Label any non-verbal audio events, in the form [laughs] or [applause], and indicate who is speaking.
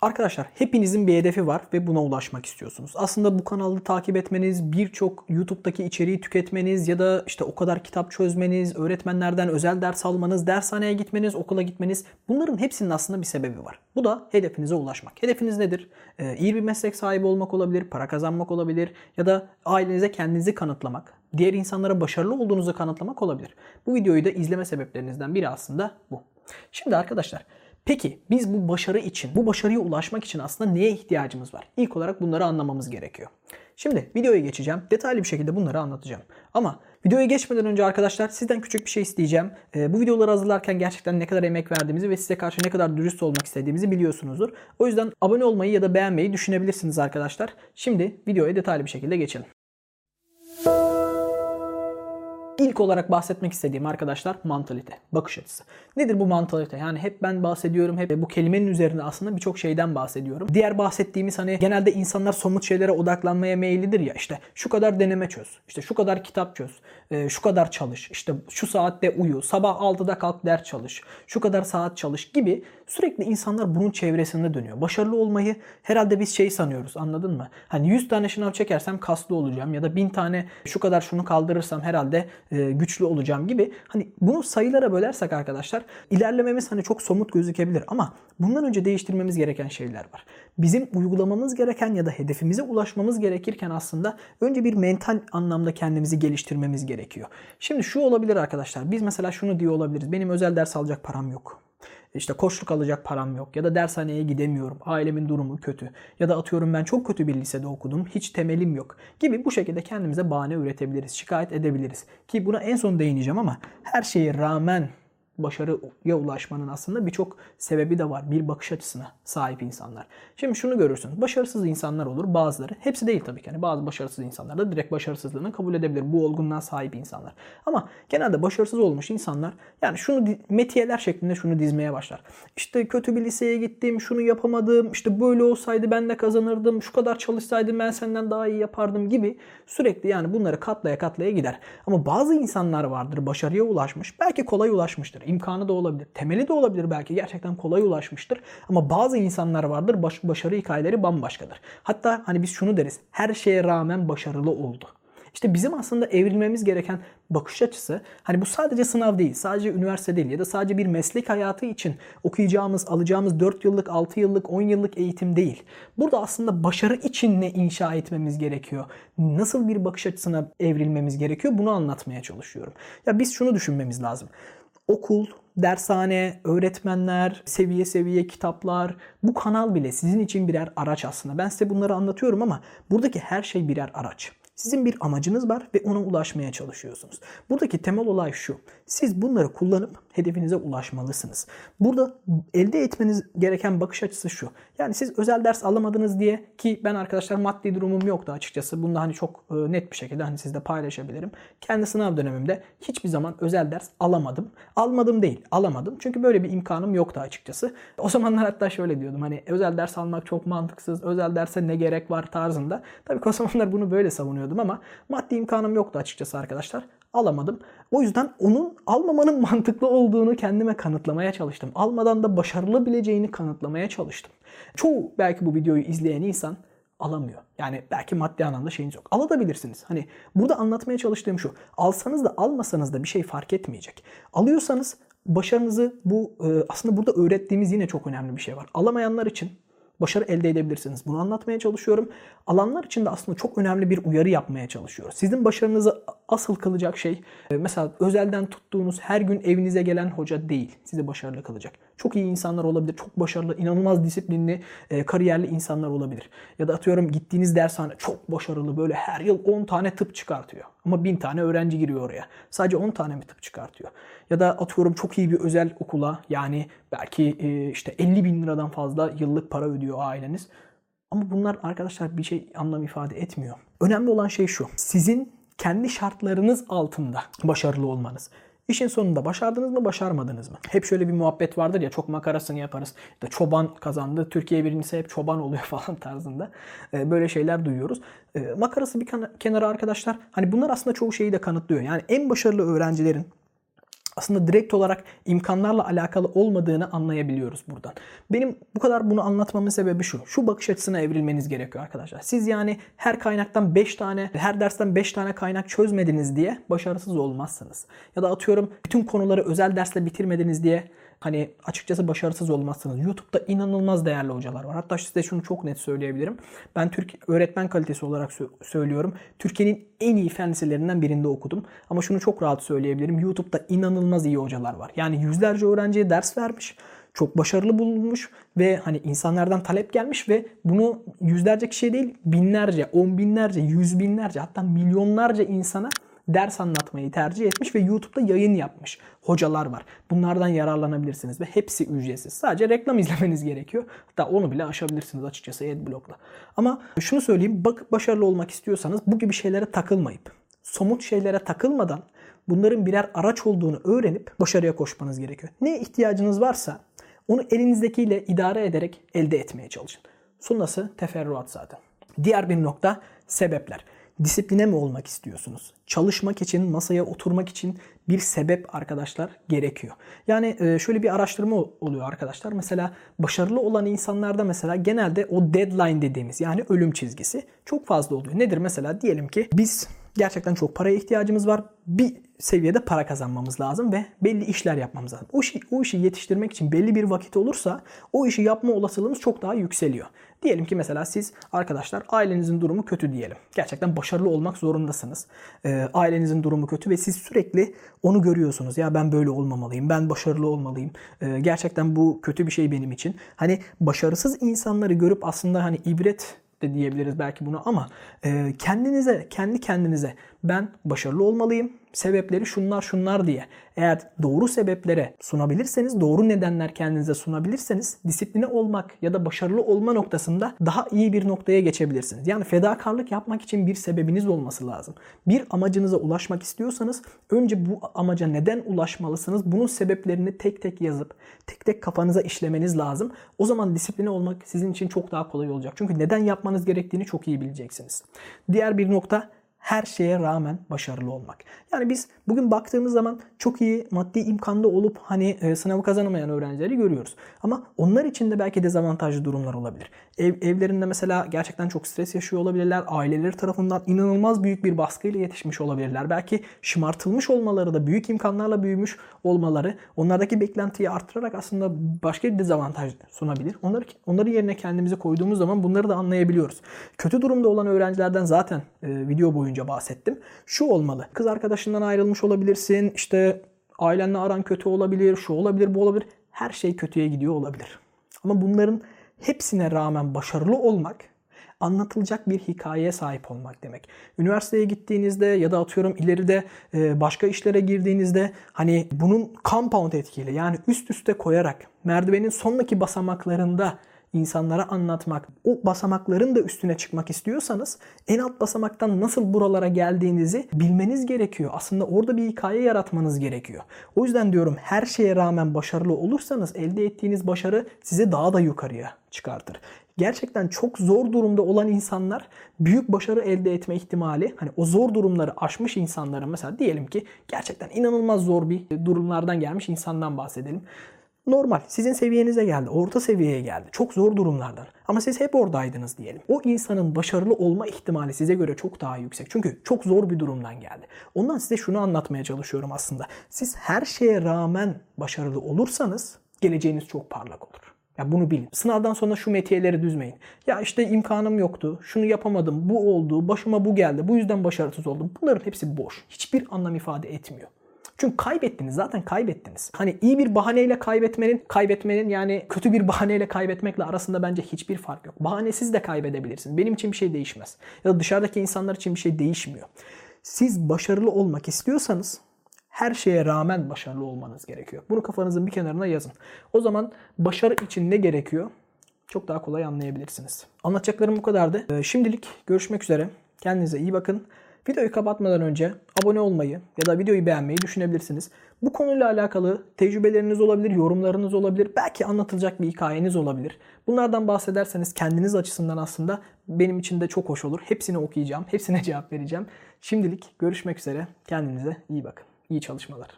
Speaker 1: Arkadaşlar hepinizin bir hedefi var ve buna ulaşmak istiyorsunuz. Aslında bu kanalı takip etmeniz, birçok YouTube'daki içeriği tüketmeniz ya da işte o kadar kitap çözmeniz, öğretmenlerden özel ders almanız, dershaneye gitmeniz, okula gitmeniz bunların hepsinin aslında bir sebebi var. Bu da hedefinize ulaşmak. Hedefiniz nedir? Ee, iyi bir meslek sahibi olmak olabilir, para kazanmak olabilir ya da ailenize kendinizi kanıtlamak, diğer insanlara başarılı olduğunuzu kanıtlamak olabilir. Bu videoyu da izleme sebeplerinizden biri aslında bu. Şimdi arkadaşlar Peki biz bu başarı için, bu başarıya ulaşmak için aslında neye ihtiyacımız var? İlk olarak bunları anlamamız gerekiyor. Şimdi videoya geçeceğim. Detaylı bir şekilde bunları anlatacağım. Ama videoya geçmeden önce arkadaşlar sizden küçük bir şey isteyeceğim. Ee, bu videoları hazırlarken gerçekten ne kadar emek verdiğimizi ve size karşı ne kadar dürüst olmak istediğimizi biliyorsunuzdur. O yüzden abone olmayı ya da beğenmeyi düşünebilirsiniz arkadaşlar. Şimdi videoya detaylı bir şekilde geçelim. İlk olarak bahsetmek istediğim arkadaşlar mantalite, bakış açısı. Nedir bu mantalite? Yani hep ben bahsediyorum, hep bu kelimenin üzerinde aslında birçok şeyden bahsediyorum. Diğer bahsettiğimiz hani genelde insanlar somut şeylere odaklanmaya meyillidir ya işte şu kadar deneme çöz, işte şu kadar kitap çöz, e, şu kadar çalış, işte şu saatte uyu, sabah 6'da kalk ders çalış, şu kadar saat çalış gibi sürekli insanlar bunun çevresinde dönüyor. Başarılı olmayı herhalde biz şey sanıyoruz anladın mı? Hani 100 tane şınav çekersem kaslı olacağım ya da 1000 tane şu kadar şunu kaldırırsam herhalde e, güçlü olacağım gibi. Hani bunu sayılara bölersek arkadaşlar ilerlememiz hani çok somut gözükebilir ama bundan önce değiştirmemiz gereken şeyler var. Bizim uygulamamız gereken ya da hedefimize ulaşmamız gerekirken aslında önce bir mental anlamda kendimizi geliştirmemiz gerekiyor. Şimdi şu olabilir arkadaşlar. Biz mesela şunu diyor olabiliriz. Benim özel ders alacak param yok işte koçluk alacak param yok ya da dershaneye gidemiyorum. Ailemin durumu kötü ya da atıyorum ben çok kötü bir lisede okudum. Hiç temelim yok gibi bu şekilde kendimize bahane üretebiliriz. Şikayet edebiliriz. Ki buna en son değineceğim ama her şeye rağmen başarıya ulaşmanın aslında birçok sebebi de var. Bir bakış açısına sahip insanlar. Şimdi şunu görürsünüz. Başarısız insanlar olur bazıları. Hepsi değil tabii ki. Yani bazı başarısız insanlar da direkt başarısızlığını kabul edebilir. Bu olgunluğa sahip insanlar. Ama genelde başarısız olmuş insanlar yani şunu metiyeler şeklinde şunu dizmeye başlar. İşte kötü bir liseye gittim, şunu yapamadım, işte böyle olsaydı ben de kazanırdım, şu kadar çalışsaydım ben senden daha iyi yapardım gibi sürekli yani bunları katlaya katlaya gider. Ama bazı insanlar vardır başarıya ulaşmış. Belki kolay ulaşmıştır imkanı da olabilir. Temeli de olabilir belki. Gerçekten kolay ulaşmıştır. Ama bazı insanlar vardır baş, başarı hikayeleri bambaşkadır. Hatta hani biz şunu deriz. Her şeye rağmen başarılı oldu. İşte bizim aslında evrilmemiz gereken bakış açısı hani bu sadece sınav değil, sadece üniversite değil ya da sadece bir meslek hayatı için okuyacağımız, alacağımız 4 yıllık, 6 yıllık, 10 yıllık eğitim değil. Burada aslında başarı için ne inşa etmemiz gerekiyor? Nasıl bir bakış açısına evrilmemiz gerekiyor? Bunu anlatmaya çalışıyorum. Ya biz şunu düşünmemiz lazım okul, dershane, öğretmenler, seviye seviye kitaplar, bu kanal bile sizin için birer araç aslında. Ben size bunları anlatıyorum ama buradaki her şey birer araç. Sizin bir amacınız var ve ona ulaşmaya çalışıyorsunuz. Buradaki temel olay şu. Siz bunları kullanıp hedefinize ulaşmalısınız. Burada elde etmeniz gereken bakış açısı şu. Yani siz özel ders alamadınız diye ki ben arkadaşlar maddi durumum yoktu açıkçası. Bunu da hani çok e, net bir şekilde hani sizle paylaşabilirim. Kendi sınav dönemimde hiçbir zaman özel ders alamadım. Almadım değil, alamadım. Çünkü böyle bir imkanım yoktu açıkçası. O zamanlar hatta şöyle diyordum. Hani özel ders almak çok mantıksız. Özel derse ne gerek var tarzında. Tabii ki o zamanlar bunu böyle savunuyordum ama maddi imkanım yoktu açıkçası arkadaşlar alamadım. O yüzden onun almamanın [laughs] mantıklı olduğunu kendime kanıtlamaya çalıştım. Almadan da başarılı bileceğini kanıtlamaya çalıştım. Çoğu belki bu videoyu izleyen insan alamıyor. Yani belki maddi anlamda şeyiniz yok. Alabilirsiniz. Hani burada anlatmaya çalıştığım şu. Alsanız da almasanız da bir şey fark etmeyecek. Alıyorsanız başarınızı bu e, aslında burada öğrettiğimiz yine çok önemli bir şey var. Alamayanlar için başarı elde edebilirsiniz. Bunu anlatmaya çalışıyorum. Alanlar için de aslında çok önemli bir uyarı yapmaya çalışıyoruz. Sizin başarınızı asıl kılacak şey e, mesela özelden tuttuğunuz her gün evinize gelen hoca değil. Sizi başarılı kılacak. Çok iyi insanlar olabilir. Çok başarılı, inanılmaz disiplinli, e, kariyerli insanlar olabilir. Ya da atıyorum gittiğiniz dershane çok başarılı böyle her yıl 10 tane tıp çıkartıyor. Ama 1000 tane öğrenci giriyor oraya. Sadece 10 tane mi tıp çıkartıyor? Ya da atıyorum çok iyi bir özel okula yani belki e, işte 50 bin liradan fazla yıllık para ödüyor aileniz. Ama bunlar arkadaşlar bir şey anlam ifade etmiyor. Önemli olan şey şu. Sizin kendi şartlarınız altında başarılı olmanız. İşin sonunda başardınız mı başarmadınız mı? Hep şöyle bir muhabbet vardır ya çok makarasını yaparız. İşte çoban kazandı. Türkiye birincisi hep çoban oluyor [laughs] falan tarzında. Ee, böyle şeyler duyuyoruz. Ee, makarası bir kenara arkadaşlar. Hani bunlar aslında çoğu şeyi de kanıtlıyor. Yani en başarılı öğrencilerin aslında direkt olarak imkanlarla alakalı olmadığını anlayabiliyoruz buradan. Benim bu kadar bunu anlatmamın sebebi şu. Şu bakış açısına evrilmeniz gerekiyor arkadaşlar. Siz yani her kaynaktan 5 tane, her dersten 5 tane kaynak çözmediniz diye başarısız olmazsınız. Ya da atıyorum bütün konuları özel dersle bitirmediniz diye hani açıkçası başarısız olmazsınız. YouTube'da inanılmaz değerli hocalar var. Hatta size şunu çok net söyleyebilirim. Ben Türk öğretmen kalitesi olarak sö- söylüyorum. Türkiye'nin en iyi fen liselerinden birinde okudum. Ama şunu çok rahat söyleyebilirim. YouTube'da inanılmaz iyi hocalar var. Yani yüzlerce öğrenciye ders vermiş çok başarılı bulunmuş ve hani insanlardan talep gelmiş ve bunu yüzlerce kişiye değil binlerce, on binlerce, yüz binlerce hatta milyonlarca insana ders anlatmayı tercih etmiş ve YouTube'da yayın yapmış hocalar var. Bunlardan yararlanabilirsiniz ve hepsi ücretsiz. Sadece reklam [laughs] izlemeniz gerekiyor. Hatta onu bile aşabilirsiniz açıkçası adblock'la. Ama şunu söyleyeyim, bak başarılı olmak istiyorsanız bu gibi şeylere takılmayıp, somut şeylere takılmadan bunların birer araç olduğunu öğrenip başarıya koşmanız gerekiyor. Ne ihtiyacınız varsa onu elinizdekiyle idare ederek elde etmeye çalışın. Sonrası teferruat zaten. Diğer bir nokta sebepler. Disipline mi olmak istiyorsunuz? Çalışmak için, masaya oturmak için bir sebep arkadaşlar gerekiyor. Yani e, şöyle bir araştırma oluyor arkadaşlar. Mesela başarılı olan insanlarda mesela genelde o deadline dediğimiz yani ölüm çizgisi çok fazla oluyor. Nedir mesela? Diyelim ki biz gerçekten çok paraya ihtiyacımız var. Bir seviyede para kazanmamız lazım ve belli işler yapmamız lazım. O işi, o işi yetiştirmek için belli bir vakit olursa o işi yapma olasılığımız çok daha yükseliyor. Diyelim ki mesela siz arkadaşlar ailenizin durumu kötü diyelim. Gerçekten başarılı olmak zorundasınız. E, ailenizin durumu kötü ve siz sürekli onu görüyorsunuz. Ya ben böyle olmamalıyım, ben başarılı olmalıyım. E, gerçekten bu kötü bir şey benim için. Hani başarısız insanları görüp aslında hani ibret de diyebiliriz belki bunu ama e, kendinize, kendi kendinize ben başarılı olmalıyım. Sebepleri şunlar şunlar diye. Eğer doğru sebeplere sunabilirseniz, doğru nedenler kendinize sunabilirseniz disipline olmak ya da başarılı olma noktasında daha iyi bir noktaya geçebilirsiniz. Yani fedakarlık yapmak için bir sebebiniz olması lazım. Bir amacınıza ulaşmak istiyorsanız önce bu amaca neden ulaşmalısınız? Bunun sebeplerini tek tek yazıp tek tek kafanıza işlemeniz lazım. O zaman disipline olmak sizin için çok daha kolay olacak. Çünkü neden yapmanız gerektiğini çok iyi bileceksiniz. Diğer bir nokta her şeye rağmen başarılı olmak. Yani biz bugün baktığımız zaman çok iyi maddi imkanda olup hani e, sınavı kazanamayan öğrencileri görüyoruz. Ama onlar için de belki dezavantajlı durumlar olabilir. Ev, evlerinde mesela gerçekten çok stres yaşıyor olabilirler. Aileleri tarafından inanılmaz büyük bir baskıyla yetişmiş olabilirler. Belki şımartılmış olmaları da büyük imkanlarla büyümüş olmaları onlardaki beklentiyi arttırarak aslında başka bir dezavantaj sunabilir. Onları, onları yerine kendimizi koyduğumuz zaman bunları da anlayabiliyoruz. Kötü durumda olan öğrencilerden zaten e, video boyunca bahsettim. Şu olmalı. Kız arkadaşından ayrılmış olabilirsin. İşte ailenle aran kötü olabilir. Şu olabilir, bu olabilir. Her şey kötüye gidiyor olabilir. Ama bunların hepsine rağmen başarılı olmak anlatılacak bir hikayeye sahip olmak demek. Üniversiteye gittiğinizde ya da atıyorum ileride e, başka işlere girdiğinizde hani bunun compound etkiyle yani üst üste koyarak merdivenin sondaki basamaklarında insanlara anlatmak, o basamakların da üstüne çıkmak istiyorsanız en alt basamaktan nasıl buralara geldiğinizi bilmeniz gerekiyor. Aslında orada bir hikaye yaratmanız gerekiyor. O yüzden diyorum her şeye rağmen başarılı olursanız elde ettiğiniz başarı sizi daha da yukarıya çıkartır gerçekten çok zor durumda olan insanlar büyük başarı elde etme ihtimali hani o zor durumları aşmış insanların mesela diyelim ki gerçekten inanılmaz zor bir durumlardan gelmiş insandan bahsedelim. Normal. Sizin seviyenize geldi. Orta seviyeye geldi. Çok zor durumlardan. Ama siz hep oradaydınız diyelim. O insanın başarılı olma ihtimali size göre çok daha yüksek. Çünkü çok zor bir durumdan geldi. Ondan size şunu anlatmaya çalışıyorum aslında. Siz her şeye rağmen başarılı olursanız geleceğiniz çok parlak olur. Ya bunu bilin. Sınavdan sonra şu metiyeleri düzmeyin. Ya işte imkanım yoktu, şunu yapamadım, bu oldu, başıma bu geldi, bu yüzden başarısız oldum. Bunların hepsi boş. Hiçbir anlam ifade etmiyor. Çünkü kaybettiniz zaten kaybettiniz. Hani iyi bir bahaneyle kaybetmenin, kaybetmenin yani kötü bir [laughs] bahaneyle kaybetmekle arasında bence hiçbir fark yok. Bahanesiz de kaybedebilirsiniz. Benim için bir şey değişmez. Ya da dışarıdaki insanlar için bir şey değişmiyor. Siz başarılı olmak istiyorsanız her şeye rağmen başarılı olmanız gerekiyor. Bunu kafanızın bir kenarına yazın. O zaman başarı için ne gerekiyor? Çok daha kolay anlayabilirsiniz. Anlatacaklarım bu kadardı. Ee, şimdilik görüşmek üzere. Kendinize iyi bakın. Videoyu kapatmadan önce abone olmayı ya da videoyu beğenmeyi düşünebilirsiniz. Bu konuyla alakalı tecrübeleriniz olabilir, yorumlarınız olabilir, belki anlatılacak bir hikayeniz olabilir. Bunlardan bahsederseniz kendiniz açısından aslında benim için de çok hoş olur. Hepsini okuyacağım, [laughs] hepsine cevap vereceğim. Şimdilik görüşmek üzere. Kendinize iyi bakın. İyi çalışmalar.